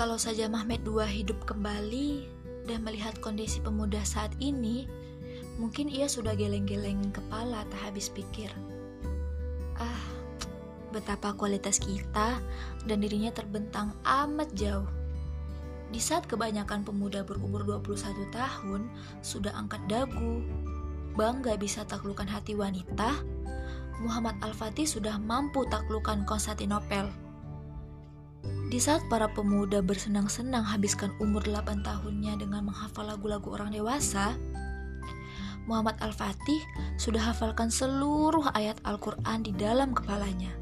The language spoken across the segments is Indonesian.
Kalau saja Mahmed II hidup kembali dan melihat kondisi pemuda saat ini, mungkin ia sudah geleng-geleng kepala tak habis pikir. Ah, betapa kualitas kita dan dirinya terbentang amat jauh. Di saat kebanyakan pemuda berumur 21 tahun sudah angkat dagu, bangga bisa taklukkan hati wanita, Muhammad Al-Fatih sudah mampu taklukkan Konstantinopel. Di saat para pemuda bersenang-senang habiskan umur 8 tahunnya dengan menghafal lagu-lagu orang dewasa, Muhammad Al-Fatih sudah hafalkan seluruh ayat Al-Quran di dalam kepalanya.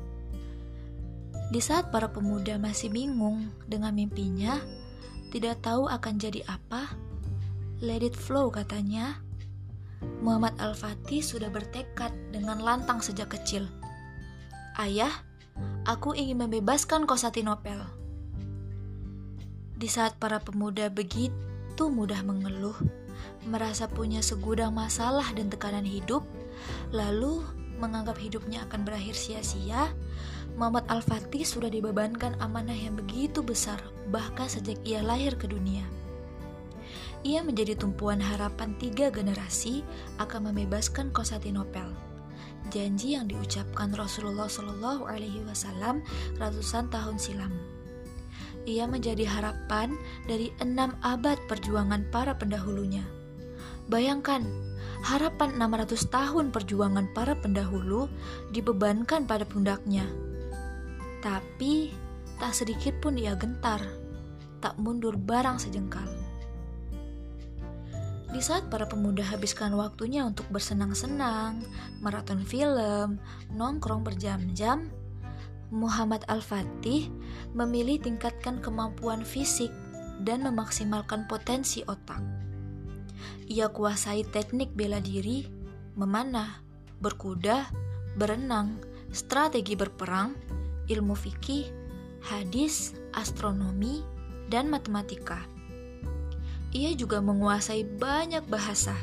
Di saat para pemuda masih bingung dengan mimpinya, tidak tahu akan jadi apa, let it flow katanya. Muhammad Al-Fatih sudah bertekad dengan lantang sejak kecil. Ayah, aku ingin membebaskan Konstantinopel. Di saat para pemuda begitu mudah mengeluh, merasa punya segudang masalah dan tekanan hidup, lalu menganggap hidupnya akan berakhir sia-sia, Muhammad Al-Fatih sudah dibebankan amanah yang begitu besar, bahkan sejak ia lahir ke dunia. Ia menjadi tumpuan harapan tiga generasi akan membebaskan Konstantinopel. Janji yang diucapkan Rasulullah Shallallahu Alaihi Wasallam ratusan tahun silam. Ia menjadi harapan dari enam abad perjuangan para pendahulunya. Bayangkan, harapan 600 tahun perjuangan para pendahulu dibebankan pada pundaknya. Tapi, tak sedikit pun ia gentar, tak mundur barang sejengkal. Di saat para pemuda habiskan waktunya untuk bersenang-senang, maraton film, nongkrong berjam-jam, Muhammad Al-Fatih memilih tingkatkan kemampuan fisik dan memaksimalkan potensi otak. Ia kuasai teknik bela diri, memanah, berkuda, berenang, strategi berperang, ilmu fikih, hadis, astronomi, dan matematika. Ia juga menguasai banyak bahasa,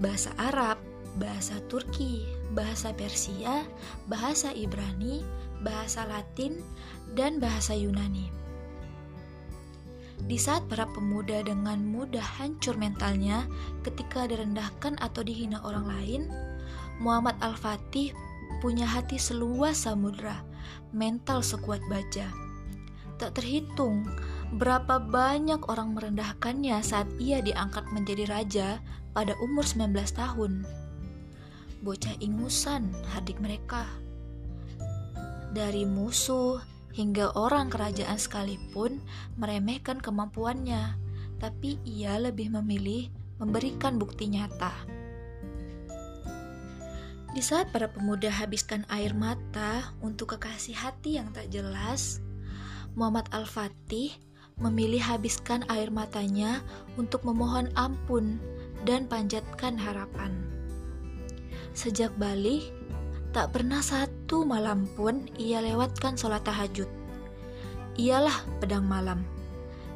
bahasa Arab, bahasa Turki, bahasa Persia, bahasa Ibrani, bahasa Latin, dan bahasa Yunani. Di saat para pemuda dengan mudah hancur mentalnya ketika direndahkan atau dihina orang lain, Muhammad Al-Fatih punya hati seluas samudra, mental sekuat baja. Tak terhitung berapa banyak orang merendahkannya saat ia diangkat menjadi raja pada umur 19 tahun. Bocah ingusan hadik mereka dari musuh hingga orang kerajaan sekalipun meremehkan kemampuannya, tapi ia lebih memilih memberikan bukti nyata. Di saat para pemuda habiskan air mata untuk kekasih hati yang tak jelas, Muhammad Al-Fatih memilih habiskan air matanya untuk memohon ampun dan panjatkan harapan. Sejak balik, Tak pernah satu malam pun ia lewatkan sholat tahajud. Ialah pedang malam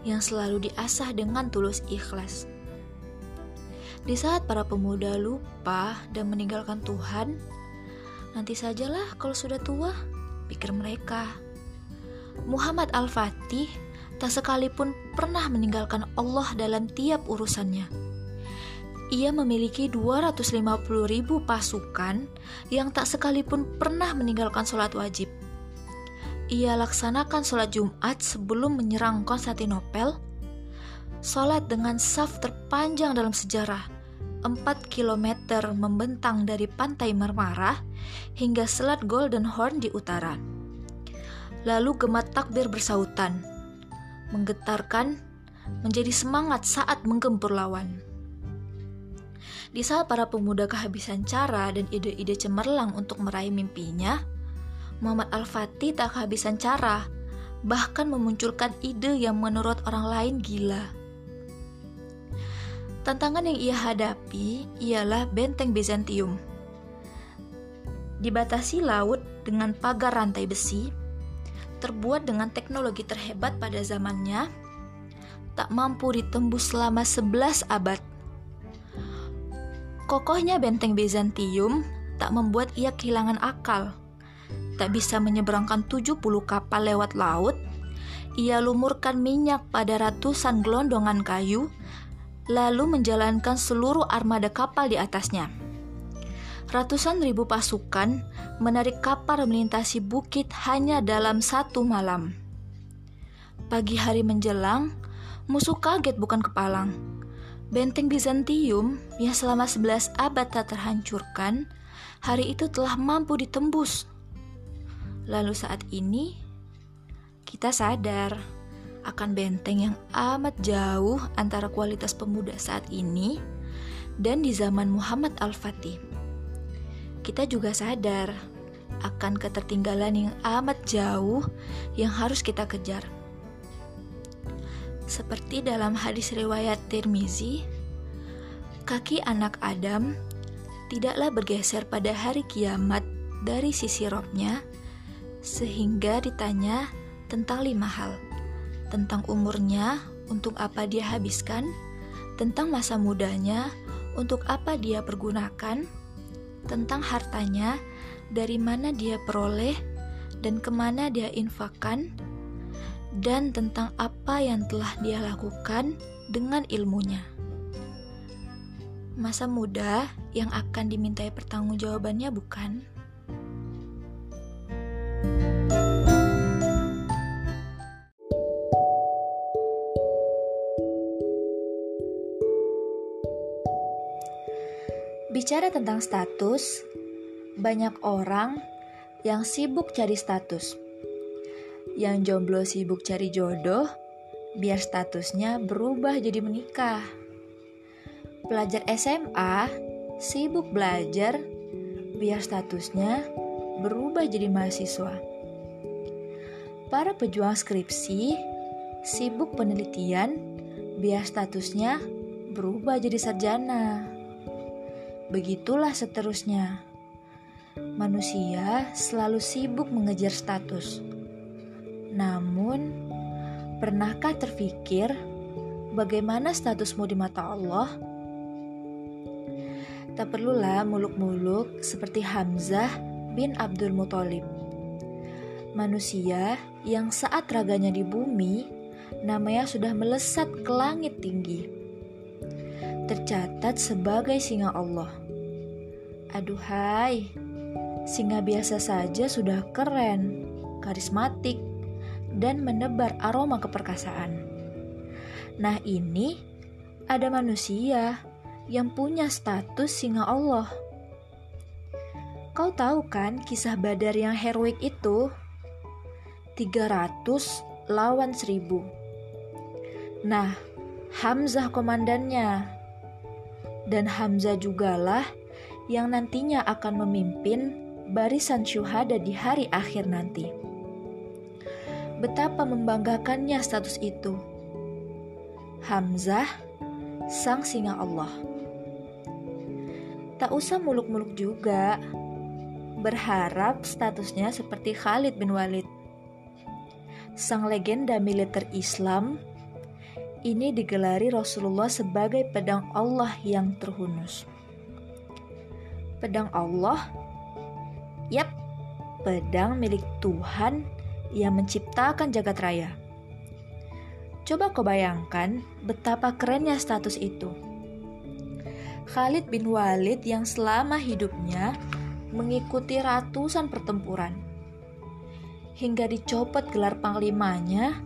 yang selalu diasah dengan tulus ikhlas. Di saat para pemuda lupa dan meninggalkan Tuhan, nanti sajalah kalau sudah tua, pikir mereka. Muhammad Al-Fatih tak sekalipun pernah meninggalkan Allah dalam tiap urusannya ia memiliki 250 ribu pasukan yang tak sekalipun pernah meninggalkan sholat wajib. Ia laksanakan sholat Jumat sebelum menyerang Konstantinopel. Sholat dengan saf terpanjang dalam sejarah, 4 km membentang dari pantai Marmara hingga selat Golden Horn di utara. Lalu gemat takbir bersautan, menggetarkan, menjadi semangat saat menggempur lawan. Di saat para pemuda kehabisan cara dan ide-ide cemerlang untuk meraih mimpinya, Muhammad Al-Fatih tak kehabisan cara, bahkan memunculkan ide yang menurut orang lain gila. Tantangan yang ia hadapi ialah benteng Bizantium. Dibatasi laut dengan pagar rantai besi, terbuat dengan teknologi terhebat pada zamannya, tak mampu ditembus selama 11 abad. Kokohnya benteng Bizantium tak membuat ia kehilangan akal. Tak bisa menyeberangkan 70 kapal lewat laut, ia lumurkan minyak pada ratusan gelondongan kayu, lalu menjalankan seluruh armada kapal di atasnya. Ratusan ribu pasukan menarik kapal melintasi bukit hanya dalam satu malam. Pagi hari menjelang, musuh kaget bukan kepalang. Benteng Bizantium yang selama 11 abad tak terhancurkan, hari itu telah mampu ditembus. Lalu saat ini, kita sadar akan benteng yang amat jauh antara kualitas pemuda saat ini dan di zaman Muhammad Al-Fatih. Kita juga sadar akan ketertinggalan yang amat jauh yang harus kita kejar. Seperti dalam hadis riwayat Tirmizi, kaki anak Adam tidaklah bergeser pada hari kiamat dari sisi robnya, sehingga ditanya tentang lima hal. Tentang umurnya, untuk apa dia habiskan, tentang masa mudanya, untuk apa dia pergunakan, tentang hartanya, dari mana dia peroleh? Dan ke mana dia infakkan, dan tentang apa yang telah dia lakukan dengan ilmunya. Masa muda yang akan dimintai pertanggungjawabannya bukan? Bicara tentang status, banyak orang yang sibuk cari status. Yang jomblo sibuk cari jodoh, biar statusnya berubah jadi menikah. Pelajar SMA sibuk belajar, biar statusnya berubah jadi mahasiswa. Para pejuang skripsi sibuk penelitian, biar statusnya berubah jadi sarjana. Begitulah seterusnya. Manusia selalu sibuk mengejar status. Namun, pernahkah terfikir bagaimana statusmu di mata Allah? Tak perlulah muluk-muluk seperti Hamzah bin Abdul Muthalib. Manusia yang saat raganya di bumi, namanya sudah melesat ke langit tinggi. Tercatat sebagai singa Allah. Aduhai, singa biasa saja sudah keren, karismatik, dan menebar aroma keperkasaan. Nah, ini ada manusia yang punya status singa Allah. Kau tahu kan kisah Badar yang heroik itu? 300 lawan 1000. Nah, Hamzah komandannya. Dan Hamzah jugalah yang nantinya akan memimpin barisan syuhada di hari akhir nanti. Betapa membanggakannya status itu. Hamzah, sang singa Allah. Tak usah muluk-muluk juga. Berharap statusnya seperti Khalid bin Walid. Sang legenda militer Islam ini digelari Rasulullah sebagai pedang Allah yang terhunus pedang Allah? Yap, pedang milik Tuhan yang menciptakan jagat raya. Coba kau bayangkan betapa kerennya status itu. Khalid bin Walid yang selama hidupnya mengikuti ratusan pertempuran. Hingga dicopot gelar panglimanya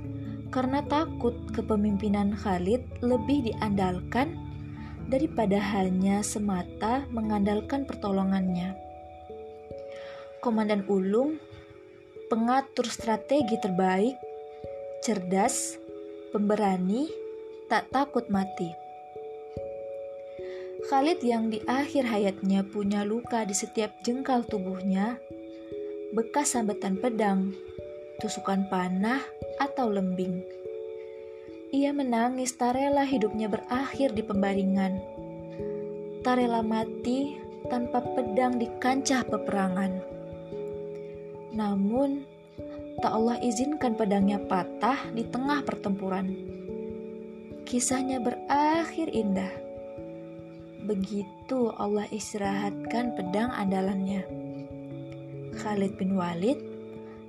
karena takut kepemimpinan Khalid lebih diandalkan daripada hanya semata mengandalkan pertolongannya. Komandan Ulung, pengatur strategi terbaik, cerdas, pemberani, tak takut mati. Khalid yang di akhir hayatnya punya luka di setiap jengkal tubuhnya, bekas sambatan pedang, tusukan panah, atau lembing ia menangis tak rela hidupnya berakhir di pembaringan. Tak rela mati tanpa pedang di kancah peperangan. Namun, tak Allah izinkan pedangnya patah di tengah pertempuran. Kisahnya berakhir indah. Begitu Allah istirahatkan pedang andalannya. Khalid bin Walid,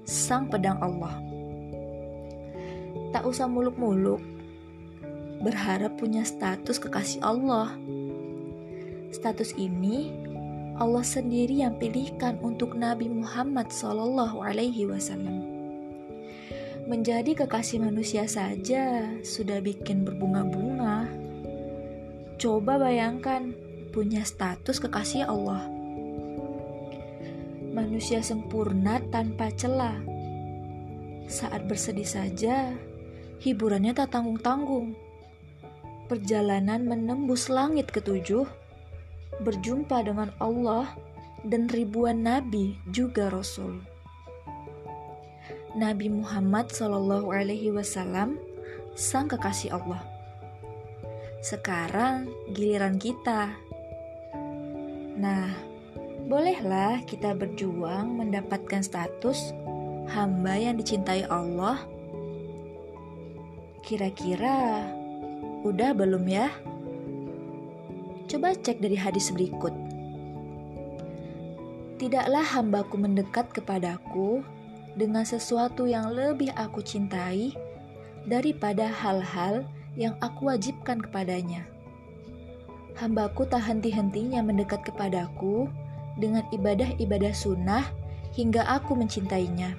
sang pedang Allah. Tak usah muluk-muluk. Berharap punya status kekasih Allah. Status ini Allah sendiri yang pilihkan untuk Nabi Muhammad Sallallahu Alaihi Wasallam. Menjadi kekasih manusia saja sudah bikin berbunga-bunga. Coba bayangkan punya status kekasih Allah. Manusia sempurna tanpa celah. Saat bersedih saja, hiburannya tak tanggung-tanggung. Perjalanan menembus langit ketujuh, berjumpa dengan Allah dan ribuan nabi juga rasul. Nabi Muhammad Shallallahu Alaihi Wasallam sang kekasih Allah. Sekarang giliran kita Nah, bolehlah kita berjuang mendapatkan status hamba yang dicintai Allah. Kira-kira udah belum ya? Coba cek dari hadis berikut. Tidaklah hambaku mendekat kepadaku dengan sesuatu yang lebih aku cintai daripada hal-hal yang aku wajibkan kepadanya hambaku tak henti-hentinya mendekat kepadaku dengan ibadah-ibadah sunnah hingga aku mencintainya.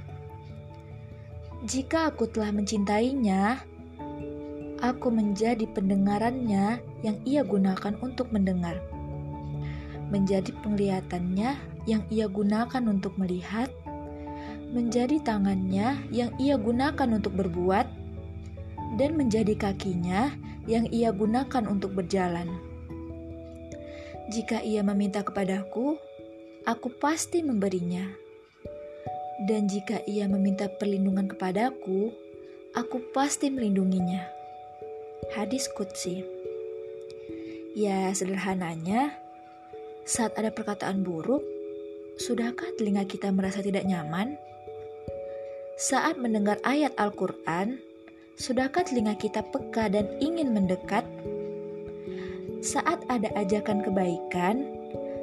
Jika aku telah mencintainya, aku menjadi pendengarannya yang ia gunakan untuk mendengar, menjadi penglihatannya yang ia gunakan untuk melihat, menjadi tangannya yang ia gunakan untuk berbuat, dan menjadi kakinya yang ia gunakan untuk berjalan. Jika ia meminta kepadaku, aku pasti memberinya. Dan jika ia meminta perlindungan kepadaku, aku pasti melindunginya. Hadis Qudsi Ya, sederhananya, saat ada perkataan buruk, sudahkah telinga kita merasa tidak nyaman? Saat mendengar ayat Al-Quran, sudahkah telinga kita peka dan ingin mendekat? Saat ada ajakan kebaikan,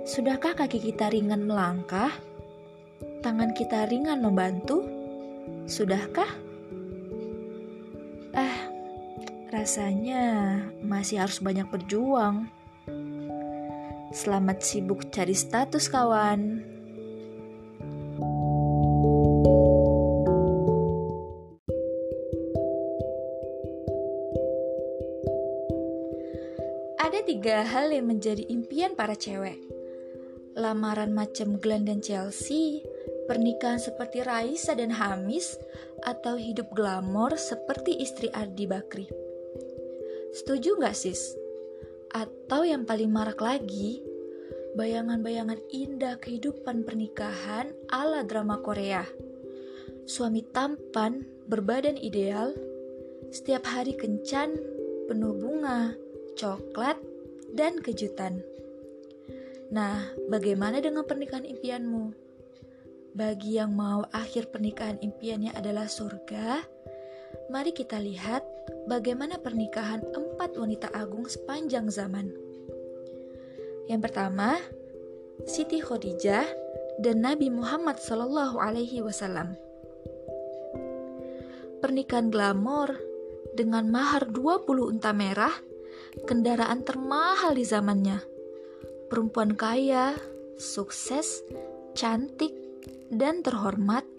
sudahkah kaki kita ringan melangkah? Tangan kita ringan membantu? Sudahkah? Ah, rasanya masih harus banyak berjuang. Selamat sibuk cari status, kawan. Ada tiga hal yang menjadi impian para cewek. Lamaran macam Glenn dan Chelsea, pernikahan seperti Raisa dan Hamis, atau hidup glamor seperti istri Ardi Bakri. Setuju nggak sis? Atau yang paling marak lagi, bayangan-bayangan indah kehidupan pernikahan ala drama Korea. Suami tampan, berbadan ideal, setiap hari kencan, penuh bunga, coklat, dan kejutan. Nah, bagaimana dengan pernikahan impianmu? Bagi yang mau akhir pernikahan impiannya adalah surga, mari kita lihat bagaimana pernikahan empat wanita agung sepanjang zaman. Yang pertama, Siti Khadijah dan Nabi Muhammad Sallallahu Alaihi Wasallam. Pernikahan glamor dengan mahar 20 unta merah kendaraan termahal di zamannya. Perempuan kaya, sukses, cantik, dan terhormat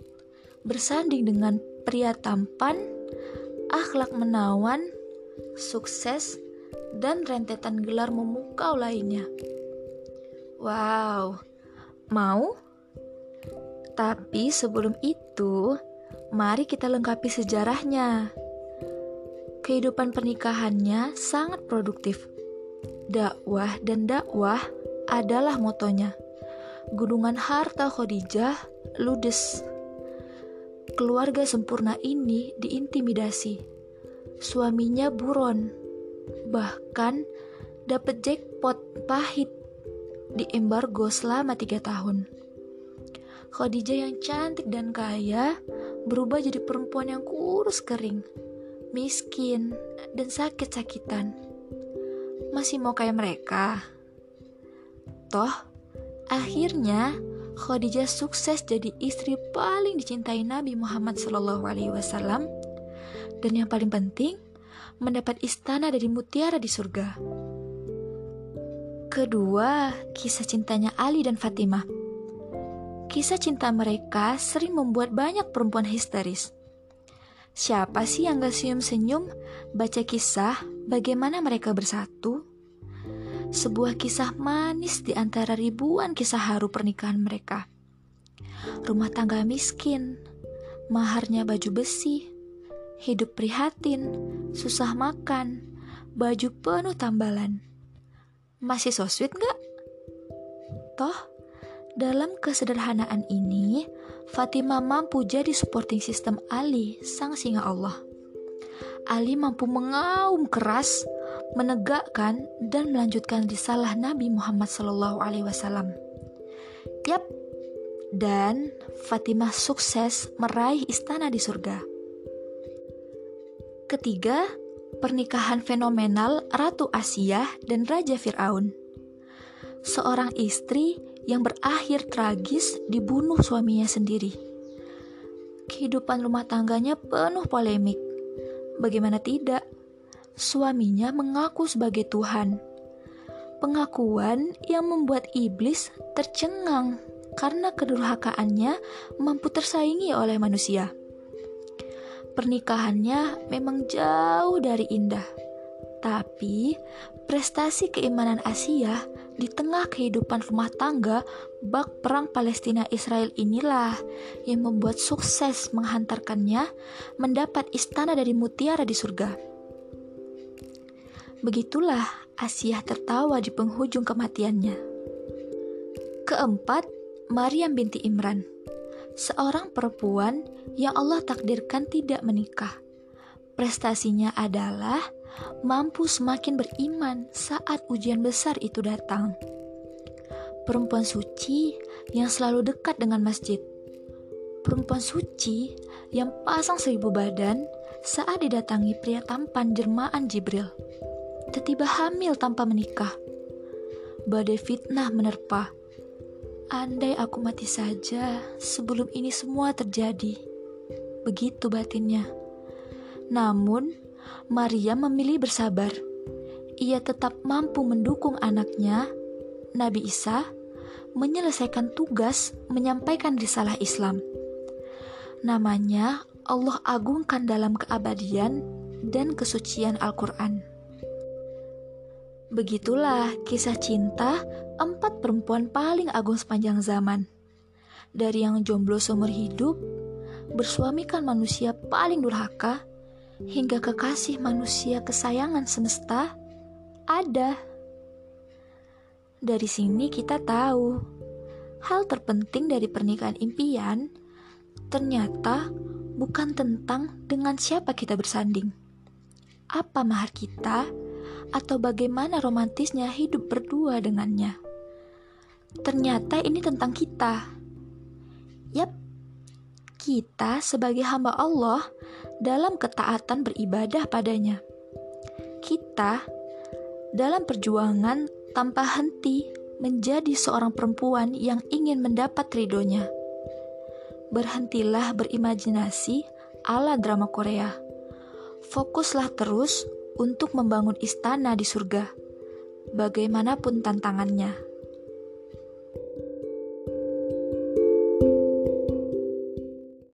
bersanding dengan pria tampan, akhlak menawan, sukses, dan rentetan gelar memukau lainnya. Wow, mau? Tapi sebelum itu, mari kita lengkapi sejarahnya kehidupan pernikahannya sangat produktif. Dakwah dan dakwah adalah motonya. Gunungan harta Khadijah ludes. Keluarga sempurna ini diintimidasi. Suaminya buron, bahkan dapat jackpot pahit di embargo selama tiga tahun. Khadijah yang cantik dan kaya berubah jadi perempuan yang kurus kering miskin, dan sakit-sakitan. Masih mau kayak mereka? Toh, akhirnya Khadijah sukses jadi istri paling dicintai Nabi Muhammad SAW Dan yang paling penting, mendapat istana dari mutiara di surga. Kedua, kisah cintanya Ali dan Fatimah. Kisah cinta mereka sering membuat banyak perempuan histeris. Siapa sih yang gak senyum-senyum baca kisah bagaimana mereka bersatu? Sebuah kisah manis di antara ribuan kisah haru pernikahan mereka rumah tangga miskin, maharnya baju besi, hidup prihatin, susah makan, baju penuh tambalan. Masih so sweet gak? Toh, dalam kesederhanaan ini, Fatimah mampu jadi supporting system Ali, sang singa Allah. Ali mampu mengaum keras, menegakkan dan melanjutkan risalah Nabi Muhammad SAW. Yap, dan Fatimah sukses meraih istana di surga. Ketiga, pernikahan fenomenal Ratu Asia dan Raja Fir'aun. Seorang istri yang berakhir tragis dibunuh suaminya sendiri. Kehidupan rumah tangganya penuh polemik. Bagaimana tidak? Suaminya mengaku sebagai Tuhan. Pengakuan yang membuat iblis tercengang karena kedurhakaannya mampu tersaingi oleh manusia. Pernikahannya memang jauh dari indah, tapi prestasi keimanan Asia di tengah kehidupan rumah tangga bak perang Palestina Israel inilah yang membuat sukses menghantarkannya mendapat istana dari mutiara di surga. Begitulah Asia tertawa di penghujung kematiannya. Keempat, Maryam binti Imran, seorang perempuan yang Allah takdirkan tidak menikah. Prestasinya adalah mampu semakin beriman saat ujian besar itu datang. Perempuan suci yang selalu dekat dengan masjid. Perempuan suci yang pasang seribu badan saat didatangi pria tampan jermaan Jibril. Tiba hamil tanpa menikah. Badai fitnah menerpa Andai aku mati saja sebelum ini semua terjadi. Begitu batinnya. Namun, Maria memilih bersabar. Ia tetap mampu mendukung anaknya, Nabi Isa, menyelesaikan tugas menyampaikan risalah Islam. Namanya Allah agungkan dalam keabadian dan kesucian Al-Quran. Begitulah kisah cinta empat perempuan paling agung sepanjang zaman. Dari yang jomblo seumur hidup, bersuamikan manusia paling durhaka, hingga kekasih manusia kesayangan semesta, ada. Dari sini kita tahu, hal terpenting dari pernikahan impian ternyata bukan tentang dengan siapa kita bersanding. Apa mahar kita? Atau bagaimana romantisnya hidup berdua dengannya. Ternyata ini tentang kita. Yap, kita sebagai hamba Allah dalam ketaatan beribadah padanya. Kita dalam perjuangan tanpa henti menjadi seorang perempuan yang ingin mendapat ridhonya. Berhentilah berimajinasi ala drama Korea. Fokuslah terus untuk membangun istana di surga, bagaimanapun tantangannya.